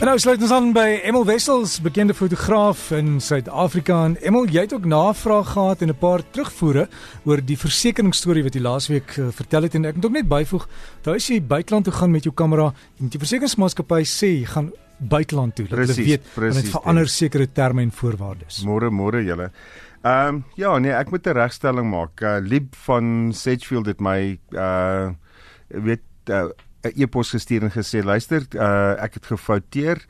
En nou sluit ons aan by Emil Wessels, bekende fotograaf in Suid-Afrika. En Emil, jy het ook navraag gehad en 'n paar terugvoere oor die versekeringsstorie wat jy laasweek uh, vertel het en ek moet ook net byvoeg, dat as jy buiteland toe gaan met jou kamera, moet die versekeringsmaatskappy sê jy gaan buiteland toe, Precies, hulle weet precies, en dit verander sekere terme en voorwaardes. Môre môre julle. Ehm um, ja, nee, ek moet 'n regstelling maak. Uh, Lieb van Sedgefield het my uh weet uh, 'n e-pos gestuur en gesê luister, uh, ek het gefouteer.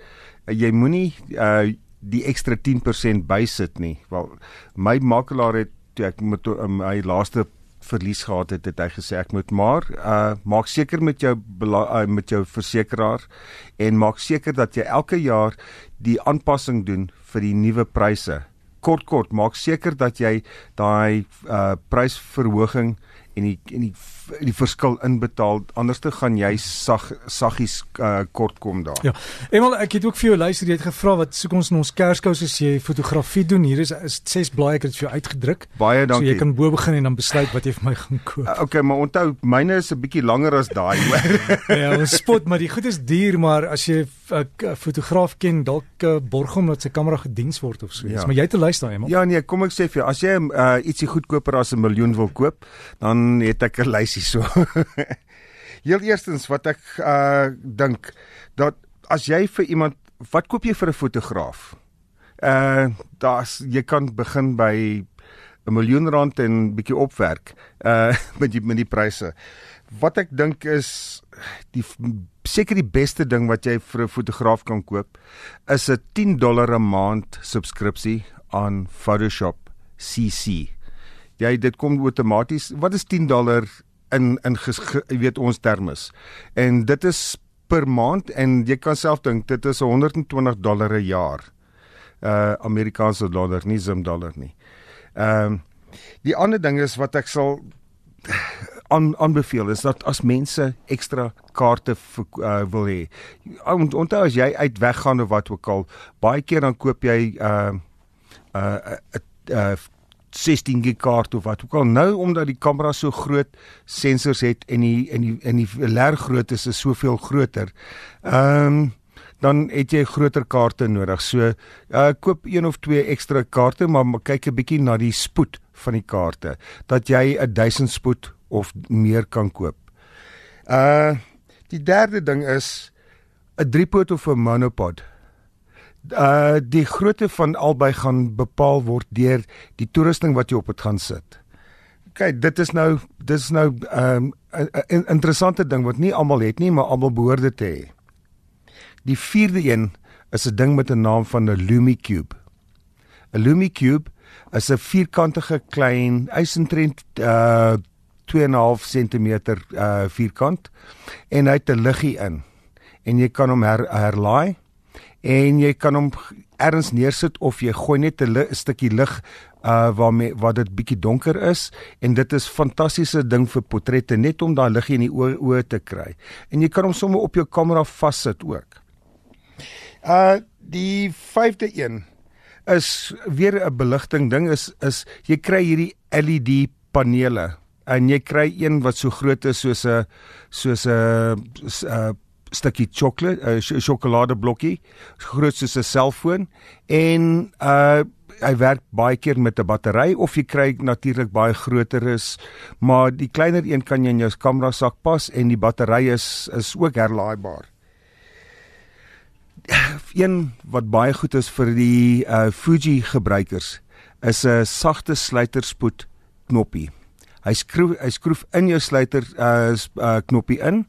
Uh, jy moenie uh, die ekstra 10% bysit nie. Wel, my makelaar het toe ek met uh, my laaste verlies gehad het, het hy gesê ek moet maar uh maak seker met jou uh, met jou versekeraar en maak seker dat jy elke jaar die aanpassing doen vir die nuwe pryse. Kort kort, maak seker dat jy daai uh prysverhoging en die en die die verskil inbetaal anders te gaan jy sag saggies uh, kort kom daar. Ja. Emil, ek het ook vir jou luister, jy het gevra wat soek ons in ons kerskous as jy fotografie doen. Hier is is ses blaaie ek het vir jou uitgedruk. Baie dankie. So jy kan bo begin en dan besluit wat jy vir my gaan koop. Uh, okay, maar onthou, myne is 'n bietjie langer as daai, hoor. ja, ons spot, maar die goed is duur, maar as jy 'n uh, fotograaf ken, dalk uh, borg hom dat sy kamera gediens word of so iets. Ja. Maar jy het te luister, Emil. Ja nee, kom ek sê vir jou, as jy uh, ietsie goedkoper as 'n miljoen wil koop, dan het ek 'n lysie so. Heel eerstens wat ek uh dink dat as jy vir iemand wat koop jy vir 'n fotograaf? Uh daar's jy kan begin by 'n miljoen rand en bietjie opwerk uh met die met die pryse. Wat ek dink is die seker die beste ding wat jy vir 'n fotograaf kan koop is 'n 10 dollar 'n maand subskripsie aan Photoshop CC. Jy dit kom outomaties. Wat is 10 dollar in in jy weet ons termes. En dit is per maand en jy kan self dink dit is 120 dollar 'n jaar. Uh Amerikaanse dollar, nie Zim dollar nie. Ehm um, die ander ding is wat ek sal aan aanbeveel is dat as mense ekstra kaarte vir, uh, wil hê. Ont, onthou as jy uit weggaan of wat ook al, baie keer dan koop jy 'n uh, 'n uh, 'n uh, 16 gig kaart of wat ook al nou omdat die kamera so groot sensors het en die en die en die ler grootte is soveel groter. Ehm um, dan het jy groter kaarte nodig. So uh, koop een of twee ekstra kaarte maar kyk 'n bietjie na die spoed van die kaarte dat jy 'n 1000 spoed of meer kan koop. Uh die derde ding is 'n driepoot of 'n monopod. Uh die grootte van albei gaan bepaal word deur die toerusting wat jy op dit gaan sit. Kyk, dit is nou dis nou 'n um, interessante ding wat nie almal het nie, maar almal behoort dit te hê. Die vierde een is 'n ding met 'n naam van 'n Lumicube. 'n Lumicube is 'n vierkantige klein eisentrend uh 2.5 cm uh vierkant en hy het 'n liggie in. En jy kan hom her, herlaai en jy kan hom ergens neersit of jy gooi net 'n stukkie lig uh waarmee wat dit bietjie donker is en dit is fantastiese ding vir portrette net om daai liggie in die oë oë te kry. En jy kan hom sommer op jou kamera vassit ook. Uh die vyfde een is weer 'n beligting ding is is jy kry hierdie LED panele en jy kry een wat so groot is soos 'n soos 'n stukkie sjokolade 'n sjokoladeblokkie groot soos 'n selfoon en uh hy werk baie keer met 'n battery of jy kry natuurlik baie groter is maar die kleiner een kan jy in jou kamera sak pas en die battery is is ook herlaaibaar een wat baie goed is vir die uh, Fuji gebruikers is 'n sagte sluiterspoed knoppie. Hy skroef hy skroef in jou sluiter uh, uh knoppie in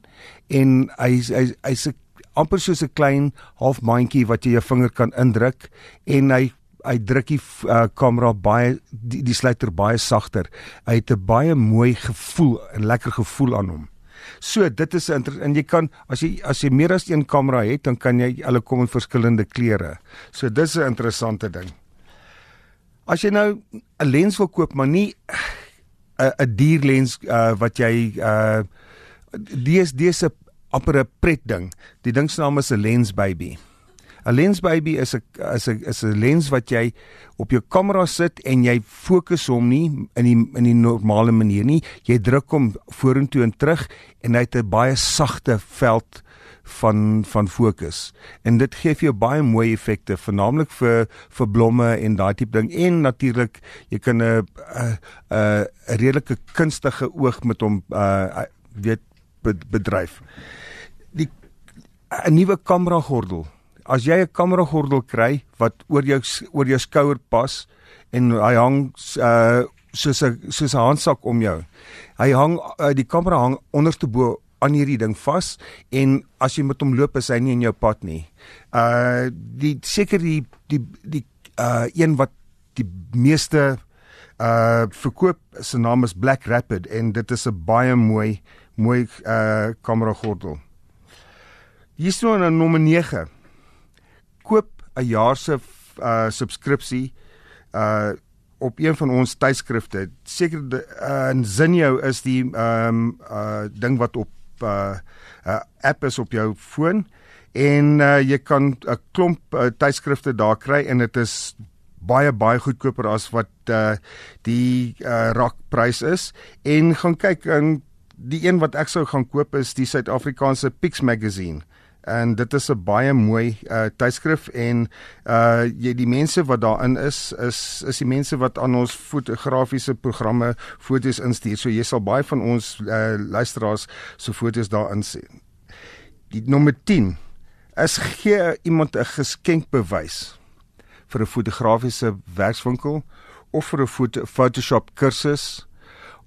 en hy hy hy's amper soos 'n klein halfmandjie wat jy jou vinger kan indruk en hy hy druk die uh, kamera baie die, die sluiter baie sagter. Hy het 'n baie mooi gevoel, 'n lekker gevoel aan hom. So dit is en jy kan as jy as jy meer as een kamera het, dan kan jy hulle kom in verskillende kleure. So dis 'n interessante ding. As jy nou 'n lens wil koop, maar nie 'n 'n duur lens uh, wat jy uh dis dis 'n amper 'n pret ding. Die ding se naam is 'n lens baby. 'n Lens baby is 'n is 'n is 'n lens wat jy op jou kamera sit en jy fokus hom nie in die in die normale manier nie. Jy druk hom vorentoe en terug en hy het 'n baie sagte veld van van fokus. En dit gee vir jou baie mooi effekte, veralnik vir vir blomme en daai tipe ding. En natuurlik, jy kan 'n 'n 'n redelike kunstige oog met hom uh weet bedryf. Die 'n nuwe kamera gordel. As jy 'n kamera gordel kry wat oor jou oor jou skouer pas en hy hang uh soos 'n soos 'n handsak om jou. Hy hang uh, die kamera hang onderste bo aan hierdie ding vas en as jy met hom loop is hy nie in jou pad nie. Uh die seker die die die uh een wat die meeste uh verkoop se naam is Black Rapid en dit is 'n baie mooi mooi uh kamera gordel. Hier is nou 'n nommer 9. Koop 'n jaar se uh subskripsie uh op een van ons tydskrifte. Seker uh, in Zinio is die ehm um, uh ding wat op uh, uh app is op jou foon. En uh, jy kan 'n klomp uh, tydskrifte daar kry en dit is baie baie goedkoper as wat uh die uh rakprys is. En gaan kyk in die een wat ek sou gaan koop is die Suid-Afrikaanse Pix magazine en dit is 'n baie mooi uh tydskrif en uh jy die mense wat daarin is is is die mense wat aan ons fotografiese programme fotos instuur. So jy sal baie van ons uh luisteraars se fotos daarin sien. Die nommer 10 is gee iemand 'n geskenkbewys vir 'n fotografiese werkswinkel of vir 'n foto Photoshop kursus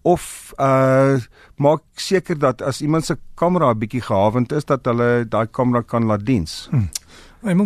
of uh maak seker dat as iemand se kamera 'n bietjie gehawend is dat hulle daai kamera kan laat diens. Hmm. Hey,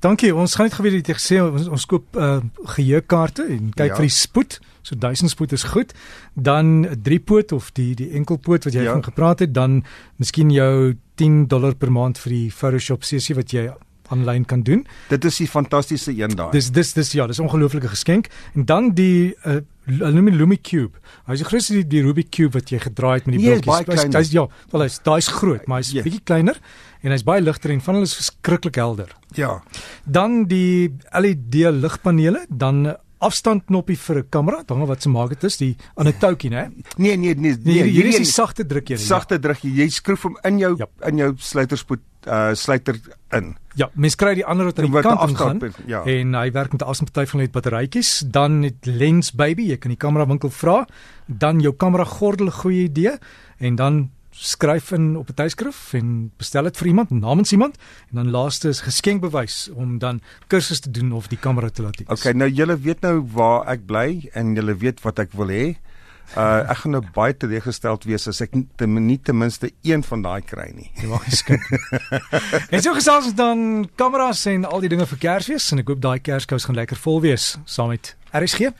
dankie. Ons gaan net geweet jy gesê ons, ons koop uh geheuekaarte en kyk ja. vir die spoed. So 1000 spoed is goed. Dan 'n driepoot of die die enkelpoot wat jy ja. van gepraat het, dan miskien jou 10 dollar per maand vir die Photoshop sessie wat jy aanlyn kan doen. Dit is 'n fantastiese een daai. Dis dis dis ja, dis 'n ongelooflike geskenk. En dan die uh, Lumi Lumi Cube. Hy is die grootste die, die Rubik Cube wat jy gedraai het met die nee, blokkies. Hy's hy's ja, wel hy's daai's groot, maar hy's yes. bietjie kleiner en hy's baie ligter en van hulle is verskriklik helder. Ja. Dan die LED ligpanele, dan afstand knoppie vir 'n kamera, dan wat se maak dit is die aan 'n toukie, né? Nee, nee, nee, nee, nee hier is die sagte druk hier. Sagte druk jy, jy skroef hom in jou yep. in jou sluiterspoed uh sluiter in. Ja, mens kry die ander wat aan die kant gaan. Ja. En hy werk met 'n asemparty van net batterytjies, dan het lens baby, jy kan die kamera winkel vra, dan jou kamera gordel goeie idee en dan skryf in op 'n tydskrif en bestel dit vir iemand namens iemand en dan laaste is geskenkbewys om dan kursus te doen of die kamera te laat doen. Okay, nou julle weet nou waar ek bly en julle weet wat ek wil hê. Uh ek gaan nou baie teleurgesteld wees as ek ten minste ten minste een van daai kry nie. Jy mag geskink. en so gesels ons dan kameras en al die dinge vir Kersfees en ek hoop daai Kerskous gaan lekker vol wees saam met RSG.